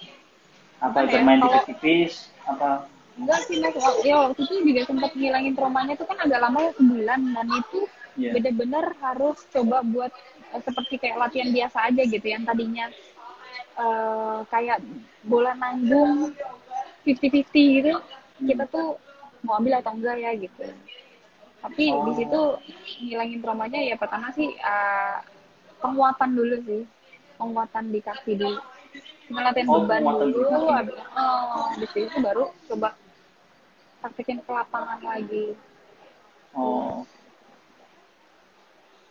Speaker 2: Apa itu
Speaker 3: ya,
Speaker 2: main tipis-tipis? Apa?
Speaker 3: enggak sih mas ya waktu itu juga sempat ngilangin traumanya itu kan agak lama ya sebulan dan itu
Speaker 2: Iya.
Speaker 3: bener-bener harus coba buat eh, seperti kayak latihan biasa aja gitu yang tadinya eh, kayak bola nanggung 50-50 gitu kita tuh mau ambil atau enggak ya gitu tapi di situ ngilangin traumanya ya pertama sih eh, penguatan dulu sih penguatan di kaki dulu ngelatihan
Speaker 2: Oh,
Speaker 3: beban dulu habis oh, habis itu baru coba praktekin ke lapangan lagi
Speaker 2: Oh.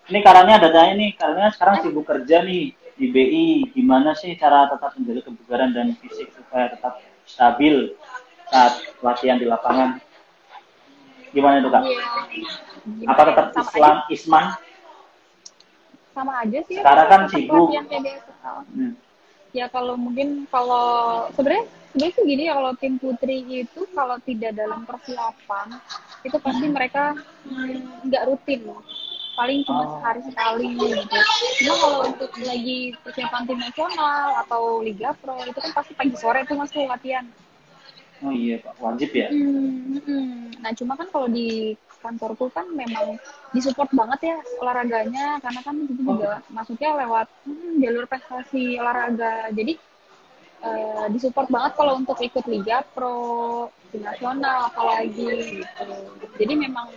Speaker 2: Ini karena ada tanya nih, karena sekarang sibuk kerja nih di BI. Gimana sih cara tetap menjaga kebugaran dan fisik supaya tetap stabil saat latihan di lapangan? Gimana itu kak?
Speaker 3: Iya.
Speaker 2: Apa tetap Islam,
Speaker 3: aja,
Speaker 2: Isman?
Speaker 3: Sama aja sih ya,
Speaker 2: Sekarang kan
Speaker 3: tetap
Speaker 2: sibuk. Hmm.
Speaker 3: ya kalau mungkin kalau sebenarnya sebenarnya sih gini ya kalau tim putri itu kalau tidak dalam persiapan itu pasti mereka mm, nggak rutin paling cuma
Speaker 2: Oh.
Speaker 3: sehari sekali gitu cuma kalau untuk lagi persiapan tim nasional atau liga pro itu kan pasti pagi sore tuh mas tuh latihan
Speaker 2: Oh iya Pak, wajib ya.
Speaker 3: Hmm, hmm. Nah, cuma kan kalau di kantorku kan memang disupport banget ya olahraganya karena kan itu juga masuknya lewat hmm, jalur prestasi olahraga. Jadi eh, disupport banget kalau untuk ikut liga pro, tim nasional apalagi gitu. Jadi memang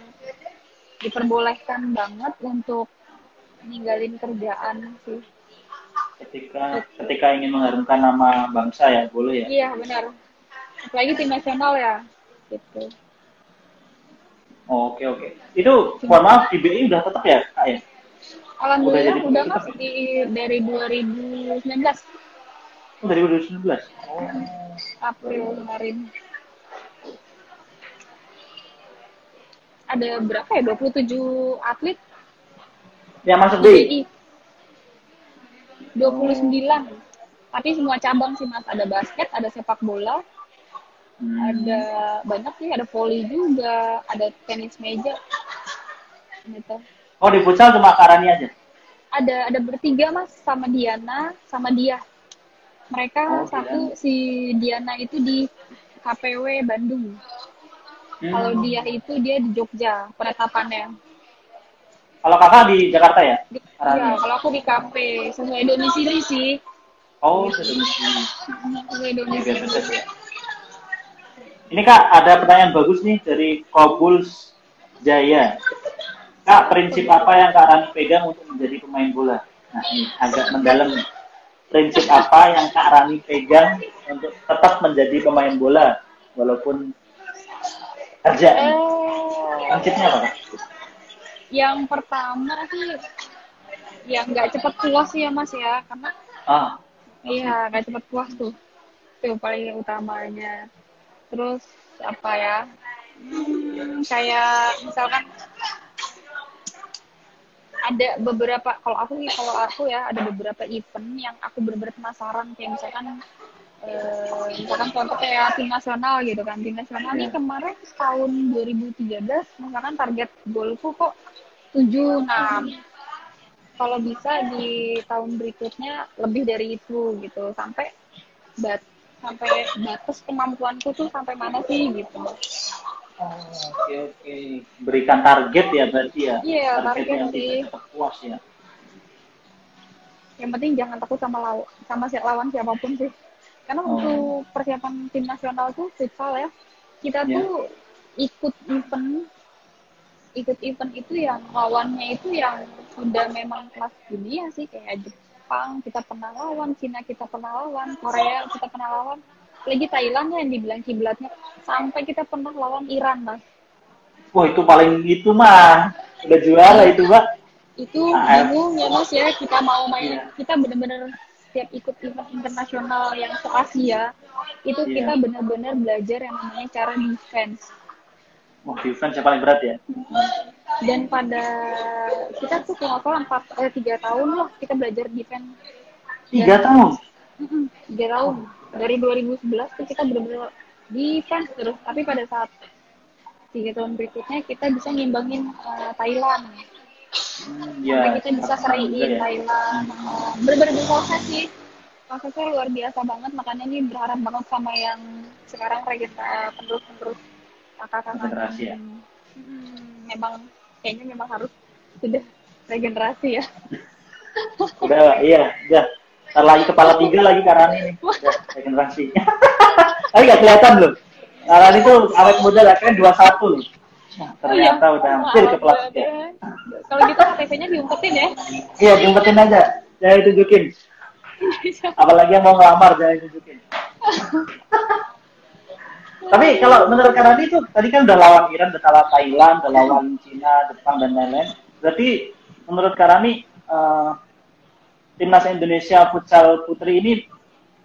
Speaker 3: diperbolehkan banget untuk ninggalin kerjaan sih.
Speaker 2: Ketika ketika ingin mengharumkan nama bangsa ya, boleh ya.
Speaker 3: Iya, benar. Apalagi tim nasional ya. Gitu.
Speaker 2: Oke oke. Itu mohon maaf di BI udah tetap ya kak ya?
Speaker 3: Alhamdulillah udah
Speaker 2: tetap
Speaker 3: mas di dari 2019
Speaker 2: Oh dari 2019. Oh.
Speaker 3: April kemarin. Ada berapa ya? 27 atlet
Speaker 2: Yang masuk
Speaker 3: di
Speaker 2: BI.
Speaker 3: BI. 29. Tapi semua cabang sih mas. Ada basket, ada sepak bola,
Speaker 2: Hmm.
Speaker 3: ada banyak sih. Ada volley juga, ada tenis meja. Gitu.
Speaker 2: Oh di futsal cuma Karani aja.
Speaker 3: Ada ada bertiga mas sama Diana sama dia. Mereka
Speaker 2: Oh,
Speaker 3: satu si Diana itu di KPW Bandung.
Speaker 2: Hmm.
Speaker 3: Kalau dia itu dia di Jogja penetapannya.
Speaker 2: Kalau kakak di Jakarta ya?
Speaker 3: Di-. Iya, kalau aku di KP sesuai domisili sih.
Speaker 2: Oh sudah di sini.
Speaker 3: Sesuai domisili.
Speaker 2: Ini kak ada pertanyaan bagus nih dari Kobuls Jaya. Kak prinsip apa yang kak Rani pegang untuk menjadi pemain bola? Nah ini agak mendalam nih. Prinsip apa yang kak Rani pegang untuk tetap menjadi pemain bola walaupun kerja?
Speaker 3: Eh,
Speaker 2: Prinsipnya apa kak?
Speaker 3: yang pertama sih yang nggak cepet puas sih ya mas ya karena
Speaker 2: Ah,
Speaker 3: iya nggak cepet puas tuh itu paling utamanya terus apa ya? Hmm, kayak misalkan ada beberapa kalau aku nih kalau aku ya ada beberapa event yang aku benar-benar penasaran. Kayak misalkan eh, misalkan contoh kayak tim nasional gitu kan. Tim nasional nih
Speaker 2: Iya.
Speaker 3: kemarin tahun 2013 misalkan target golku kok 7 nah kalau bisa di tahun berikutnya lebih dari itu gitu. Sampai bat sampai batas kemampuanku tuh sampai mana sih gitu
Speaker 2: Oh, oke oke. Berikan target ya berarti ya.
Speaker 3: Iya,
Speaker 2: target
Speaker 3: target
Speaker 2: yang
Speaker 3: sih.
Speaker 2: puas ya.
Speaker 3: yang penting jangan takut sama law sama si lawan siapa pun sih karena
Speaker 2: Oh.
Speaker 3: untuk persiapan tim nasional tuh futsal ya kita
Speaker 2: Ya.
Speaker 3: tuh ikut event ikut event itu yang lawannya itu yang sudah memang kelas dunia sih kayak Jepang kita pernah lawan Cina kita pernah lawan Korea kita pernah lawan lagi Thailand yang dibilang kiblatnya sampai kita pernah lawan Iran mas
Speaker 2: Wah itu paling itu mah udah juara itu mbak.
Speaker 3: itu
Speaker 2: Ah,
Speaker 3: bingung ya mas ya kita mau main
Speaker 2: Iya.
Speaker 3: kita bener-bener setiap ikut event internasional yang se Asia itu
Speaker 2: Iya.
Speaker 3: kita bener-bener belajar yang namanya cara defense
Speaker 2: Wah defense yang paling berat ya.
Speaker 3: dan pada kita tuh kalau salah empat eh tiga tahun lah kita belajar defense.
Speaker 2: Tiga tahun.
Speaker 3: Tiga tahun. Dari 2011 tuh kita bener-bener defense terus. Tapi pada saat tiga tahun berikutnya kita bisa ngimbangin eh, Thailand.
Speaker 2: Hmm,
Speaker 3: sampai kita bisa seriin
Speaker 2: ya.
Speaker 3: Thailand. Uh, bener-bener berproses sih. Prosesnya luar biasa banget. Makanya nih berharap banget sama yang sekarang regenta penerus penerus kakak-kakak
Speaker 2: Regenerasi ya?
Speaker 3: Hmm, memang kayaknya memang harus sudah regenerasi ya
Speaker 2: Udah iya, udah. Ntar lagi kepala tiga lagi Karani nih. Udah, regenerasi. Tapi gak kelihatan loh. Karani tuh awet muda lah, kan 21 loh. Nah, ternyata
Speaker 3: Oh, iya.
Speaker 2: udah hampir
Speaker 3: Maaf,
Speaker 2: kepala
Speaker 3: ya,
Speaker 2: tiga.
Speaker 3: kalau gitu KTP-nya diumpetin ya
Speaker 2: Iya, diumpetin aja. Jangan tunjukin. Apalagi yang mau ngelamar, jangan tunjukin. Tapi kalau menurut Karani itu tadi kan udah lawan Iran, udah lawan Thailand, udah lawan Cina, Jepang dan lain-lain. Berarti menurut Karani eh, timnas Indonesia futsal putri ini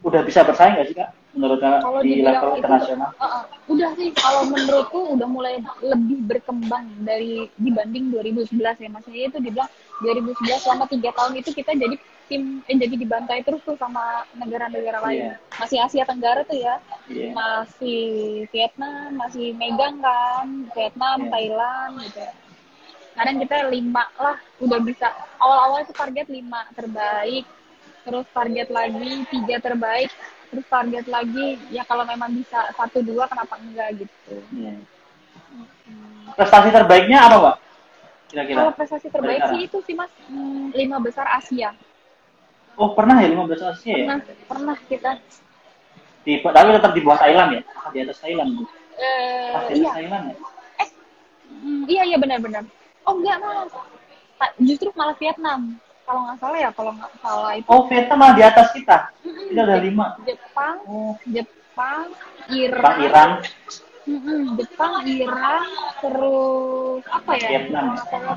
Speaker 2: udah bisa bersaing nggak sih kak? Menurut
Speaker 3: kalau
Speaker 2: di level
Speaker 3: itu
Speaker 2: internasional?
Speaker 3: uh, uh, udah sih kalau menurutku udah mulai lebih berkembang dari dibanding 2011 ya maksudnya itu dibilang 2011 selama tiga tahun itu kita jadi tim eh, jadi dibantai terus tuh sama negara-negara lain
Speaker 2: Iya.
Speaker 3: masih Asia Tenggara tuh ya
Speaker 2: Iya.
Speaker 3: masih Vietnam masih megang kan Vietnam
Speaker 2: Iya.
Speaker 3: Thailand gitu Kadang kita lima lah, udah bisa. Awal-awal itu target lima terbaik, terus target lagi tiga terbaik, terus target lagi ya kalau memang bisa satu dua kenapa enggak gitu.
Speaker 2: Iya. Prestasi terbaiknya apa, Pak? Kira-kira.
Speaker 3: Kalau prestasi terbaik sih itu sih mas hmm, lima besar Asia.
Speaker 2: Oh, pernah ya 15 Asia ya?
Speaker 3: Pernah pernah kita
Speaker 2: Di, tapi tetap di bawah Thailand ya? Apa Di atas Thailand, Bu?
Speaker 3: eh
Speaker 2: di
Speaker 3: iya
Speaker 2: Thailand ya?
Speaker 3: Hmm, iya iya benar-benar. Oh enggak Ta- justru malah Vietnam. Kalau nggak salah ya, kalau nggak salah itu
Speaker 2: Oh, Vietnam malah di atas kita.
Speaker 3: Mm-mm,
Speaker 2: Kita
Speaker 3: Jep-
Speaker 2: lima.
Speaker 3: Jepang,
Speaker 2: Oh,
Speaker 3: Jepang, Iran,
Speaker 2: Jepang, Iran,
Speaker 3: Mm-mm, Jepang, Iran, terus apa ya?
Speaker 2: Vietnam.
Speaker 3: Eh,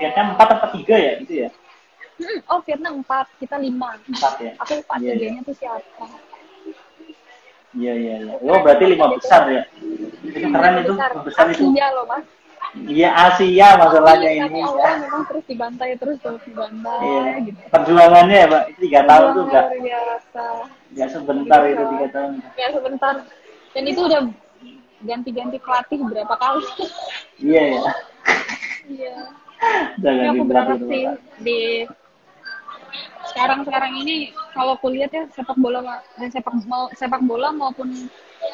Speaker 2: Vietnam empat atau tiga ya, gitu ya?
Speaker 3: Mm, oh Vietnam empat, kita lima.
Speaker 2: Empat ya?
Speaker 3: Aku lupa
Speaker 2: Iya, iya.
Speaker 3: tiganya tuh siapa?
Speaker 2: Iya, iya, iya. Oh, berarti lima besar ya? Itu keren itu,
Speaker 3: Besar.
Speaker 2: besar itu.
Speaker 3: Asia loh mas.
Speaker 2: Iya, Asia masalahnya
Speaker 3: Iya,
Speaker 2: ini.
Speaker 3: tapi Allah memang terus dibantai terus terus dibantai
Speaker 2: Iya.
Speaker 3: gitu.
Speaker 2: Perjuangannya ya, Pak. Itu tiga tahun tuh enggak,
Speaker 3: biasa.
Speaker 2: enggak sebentar itu tiga tahun.
Speaker 3: Ya sebentar. Dan itu udah ganti-ganti pelatih berapa kali.
Speaker 2: Iya, ya.
Speaker 3: Iya.
Speaker 2: Jangan
Speaker 3: aku berharap sih
Speaker 2: Pak.
Speaker 3: Di sekarang-sekarang ini kalau kulihat ya sepak bola dan sepak mau sepak bola maupun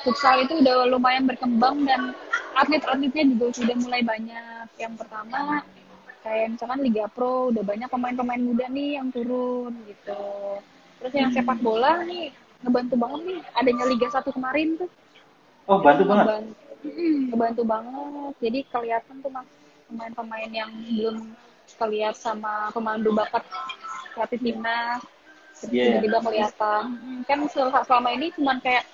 Speaker 3: futsal itu udah lumayan berkembang dan atlet-atletnya juga sudah mulai banyak. Yang pertama kayak misalkan Liga Pro udah banyak pemain-pemain muda nih yang turun gitu. Terus yang sepak bola nih ngebantu banget nih adanya Liga 1 kemarin tuh.
Speaker 2: Oh, bantu banget.
Speaker 3: Ngebantu, Mm, ngebantu banget. Jadi kelihatan tuh mas pemain-pemain yang belum kelihatan sama pemandu bakat pelatih timnas
Speaker 2: Iya.
Speaker 3: tiba-tiba kelihatan. Mm, Kan sel- selama ini cuman kayak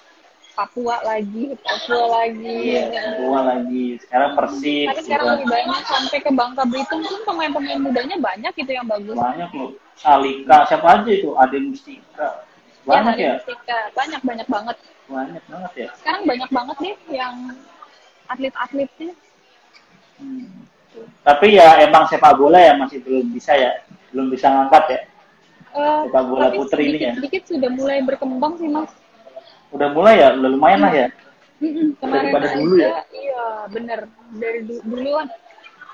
Speaker 3: Papua lagi, Papua lagi.
Speaker 2: Iya, Papua lagi. Sekarang Persib.
Speaker 3: Tapi sekarang
Speaker 2: juga.
Speaker 3: lebih banyak sampai ke Bangka Belitung pun pemain-pemain mudanya banyak gitu yang bagus.
Speaker 2: Banyak loh. Salika, siapa aja itu? Ade Mustika. Banyak
Speaker 3: Yang
Speaker 2: ya?
Speaker 3: ada Mustika. Banyak banyak banget.
Speaker 2: Banyak banget ya.
Speaker 3: Sekarang banyak banget nih yang atlet-atletnya.
Speaker 2: Hmm. Tapi ya emang sepak bola ya masih belum bisa ya. Belum bisa ngangkat ya.
Speaker 3: Eh,
Speaker 2: Sepak bola putri ini ya.
Speaker 3: sedikit-sedikit sudah mulai berkembang sih mas.
Speaker 2: Udah mulai ya, udah lumayan lah ya.
Speaker 3: Mm-mm, Kemarin
Speaker 2: Daripada
Speaker 3: aja,
Speaker 2: dulu ya?
Speaker 3: iya bener dari du- duluan.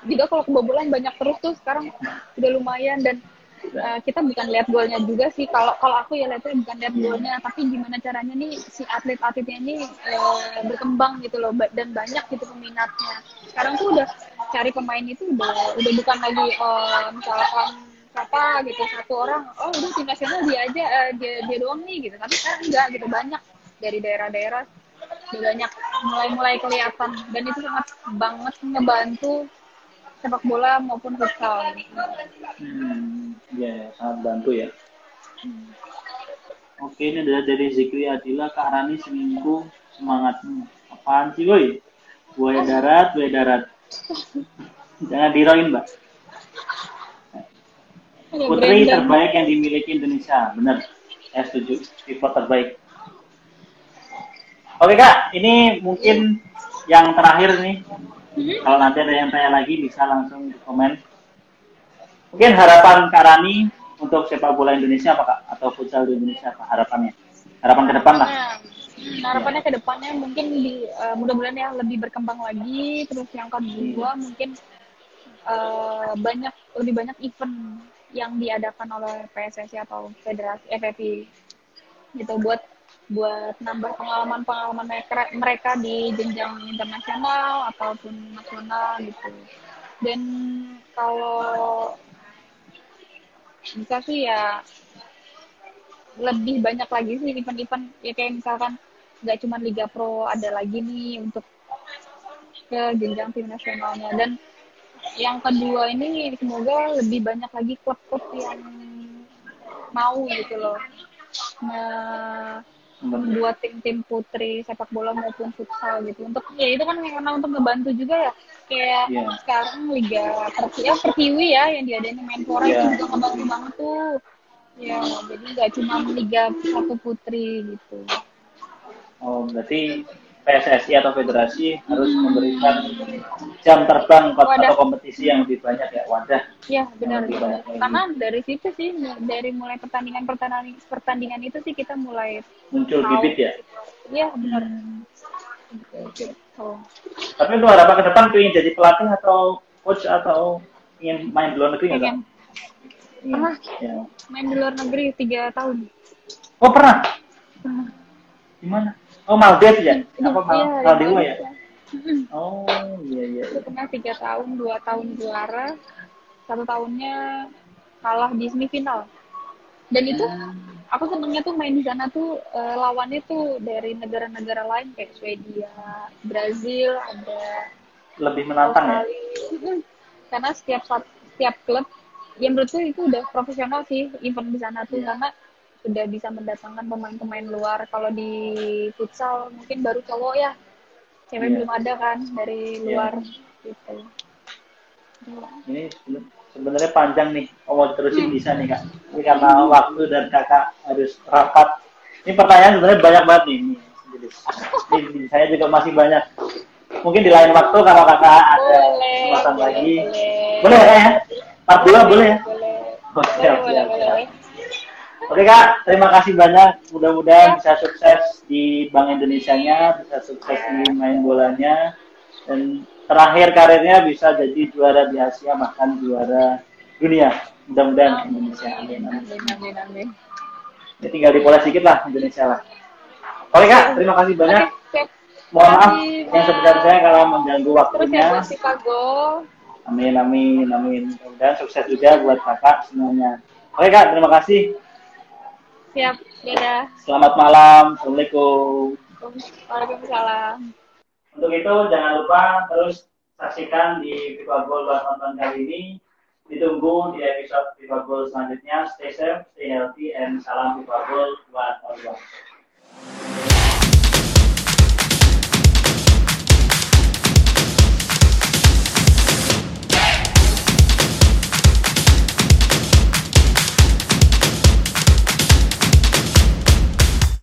Speaker 3: Juga kalau kebobolan banyak terus tuh sekarang udah lumayan dan eh, kita bukan lihat golnya juga sih. Kalau kalau aku ya lihatnya bukan lihat
Speaker 2: Iya.
Speaker 3: golnya, tapi gimana caranya nih si atlet-atletnya ini eh, berkembang gitu loh dan banyak gitu peminatnya. Sekarang tuh udah cari pemain itu udah udah bukan lagi eh, misalkan siapa gitu satu orang oh udah tim nasional dia aja eh, dia dia doang nih gitu tapi sekarang enggak gitu banyak dari daerah-daerah udah banyak mulai-mulai kelihatan dan itu sangat banget ngebantu sepak bola maupun futsal.
Speaker 2: Hmm, ya, sangat bantu ya. Oke, ini adalah dari Zikri Adila, Kak Rani seminggu semangatmu. Apaan sih, woi? Buaya darat, buaya darat. Jangan diroin, Mbak.
Speaker 3: Ada
Speaker 2: Putri terbaik yang dimiliki Indonesia, benar. Saya setuju. Pivot terbaik. Oke kak, ini mungkin yang terakhir nih.
Speaker 3: Mhm.
Speaker 2: Kalau nanti ada yang tanya lagi bisa langsung di komen. Mungkin harapan Kak Rani untuk sepak bola Indonesia apa kak? Atau futsal di Indonesia apa harapannya? Harapan ke depan lah.
Speaker 3: Nah, harapannya ke depannya mungkin di eh, mudah-mudahan ya lebih berkembang lagi. Terus yang kedua mungkin eh, banyak lebih banyak event yang diadakan oleh PSSI atau Federasi FFI gitu buat buat nambah pengalaman-pengalaman mereka di jenjang internasional ataupun nasional gitu. Dan kalau bisa sih ya lebih banyak lagi sih event-event. Ya kayak misalkan nggak cuma Liga Pro ada lagi nih untuk ke jenjang tim nasionalnya. Dan yang kedua ini semoga lebih banyak lagi klub-klub yang mau gitu loh. Nah membuat tim-tim putri sepak bola maupun futsal gitu untuk ya itu kan karena untuk ngebantu juga ya kayak
Speaker 2: Iya.
Speaker 3: sekarang liga Perti- ya Pertiwi ya yang diadain Menpora
Speaker 2: Iya.
Speaker 3: itu juga ngebantu banget tuh ya jadi nggak cuma liga satu putri gitu
Speaker 2: Oh, berarti PSSI atau federasi harus memberikan jam terbang atau
Speaker 3: Wadah.
Speaker 2: kompetisi yang lebih banyak ya wadah.
Speaker 3: ya benar
Speaker 2: banyak
Speaker 3: karena dari situ sih dari mulai pertandingan pertandingan pertandingan itu sih kita mulai
Speaker 2: Muncul
Speaker 3: Tahu.
Speaker 2: bibit ya.
Speaker 3: ya benar gitu.
Speaker 2: Tapi untuk harapan ke depan pengen jadi pelatih atau coach atau ingin main di luar negeri nggak? Ingin.
Speaker 3: Pernah.
Speaker 2: Ya.
Speaker 3: Main di luar negeri tiga tahun.
Speaker 2: Oh pernah?
Speaker 3: Pernah.
Speaker 2: Di mana? Oh Maldives ya? Apa Mal
Speaker 3: Iya, iya,
Speaker 2: Maldives ya?
Speaker 3: iya.
Speaker 2: Oh iya iya.
Speaker 3: Itu pernah tiga tahun, dua tahun juara, satu tahunnya kalah di semifinal. Dan itu aku senengnya tuh main di sana tuh eh, lawannya tuh dari negara-negara lain kayak Swedia, Brazil, ada
Speaker 2: Lebih menantang ya?
Speaker 3: Australia. Karena setiap setiap klub yang menurutku itu udah profesional sih event di sana tuh
Speaker 2: Iya.
Speaker 3: karena sudah bisa mendatangkan pemain-pemain luar. Kalau di futsal mungkin baru cowok ya, cewek
Speaker 2: Iya.
Speaker 3: belum ada kan dari
Speaker 2: Iya.
Speaker 3: luar gitu. Iya.
Speaker 2: Ini seben- sebenarnya panjang nih. Oh, mau terusin
Speaker 3: Hmm.
Speaker 2: bisa nih kak. Ini karena waktu dan kakak harus rapat. Ini pertanyaan sebenarnya banyak banget nih. Ini, Ini- saya juga masih banyak. Mungkin di lain waktu kalau kakak ada
Speaker 3: Boleh,
Speaker 2: kesempatan
Speaker 3: boleh,
Speaker 2: lagi.
Speaker 3: boleh.
Speaker 2: Boleh ya ya? Part dua boleh ya?
Speaker 3: Boleh. Boleh,
Speaker 2: siap,
Speaker 3: boleh,
Speaker 2: siap,
Speaker 3: boleh.
Speaker 2: Oke kak, terima kasih banyak. Mudah-mudahan bisa sukses di Bank Indonesia-nya, bisa sukses di main bolanya, dan terakhir karirnya bisa jadi juara di Asia bahkan juara dunia. Mudah-mudahan Indonesia. Amin, amin.
Speaker 3: Amin, amin.
Speaker 2: Ya, tinggal dipoles sedikit lah Indonesia lah. Oke kak, terima kasih banyak.
Speaker 3: Oke, siap.
Speaker 2: Mohon maaf yang sebesar-besarnya kalau mengganggu
Speaker 3: ya
Speaker 2: waktunya. Amin, amin, amin. Mudah-mudahan sukses juga buat kakak semuanya. Oke kak, terima kasih.
Speaker 3: Siap, dadah.
Speaker 2: Selamat malam. Assalamualaikum.
Speaker 3: Waalaikumsalam.
Speaker 2: Untuk itu jangan lupa terus saksikan di FIFA Gold buat nonton kali ini. Ditunggu di episode FIFA Gold selanjutnya. Stay safe, stay healthy, and salam FIFA Gold buat all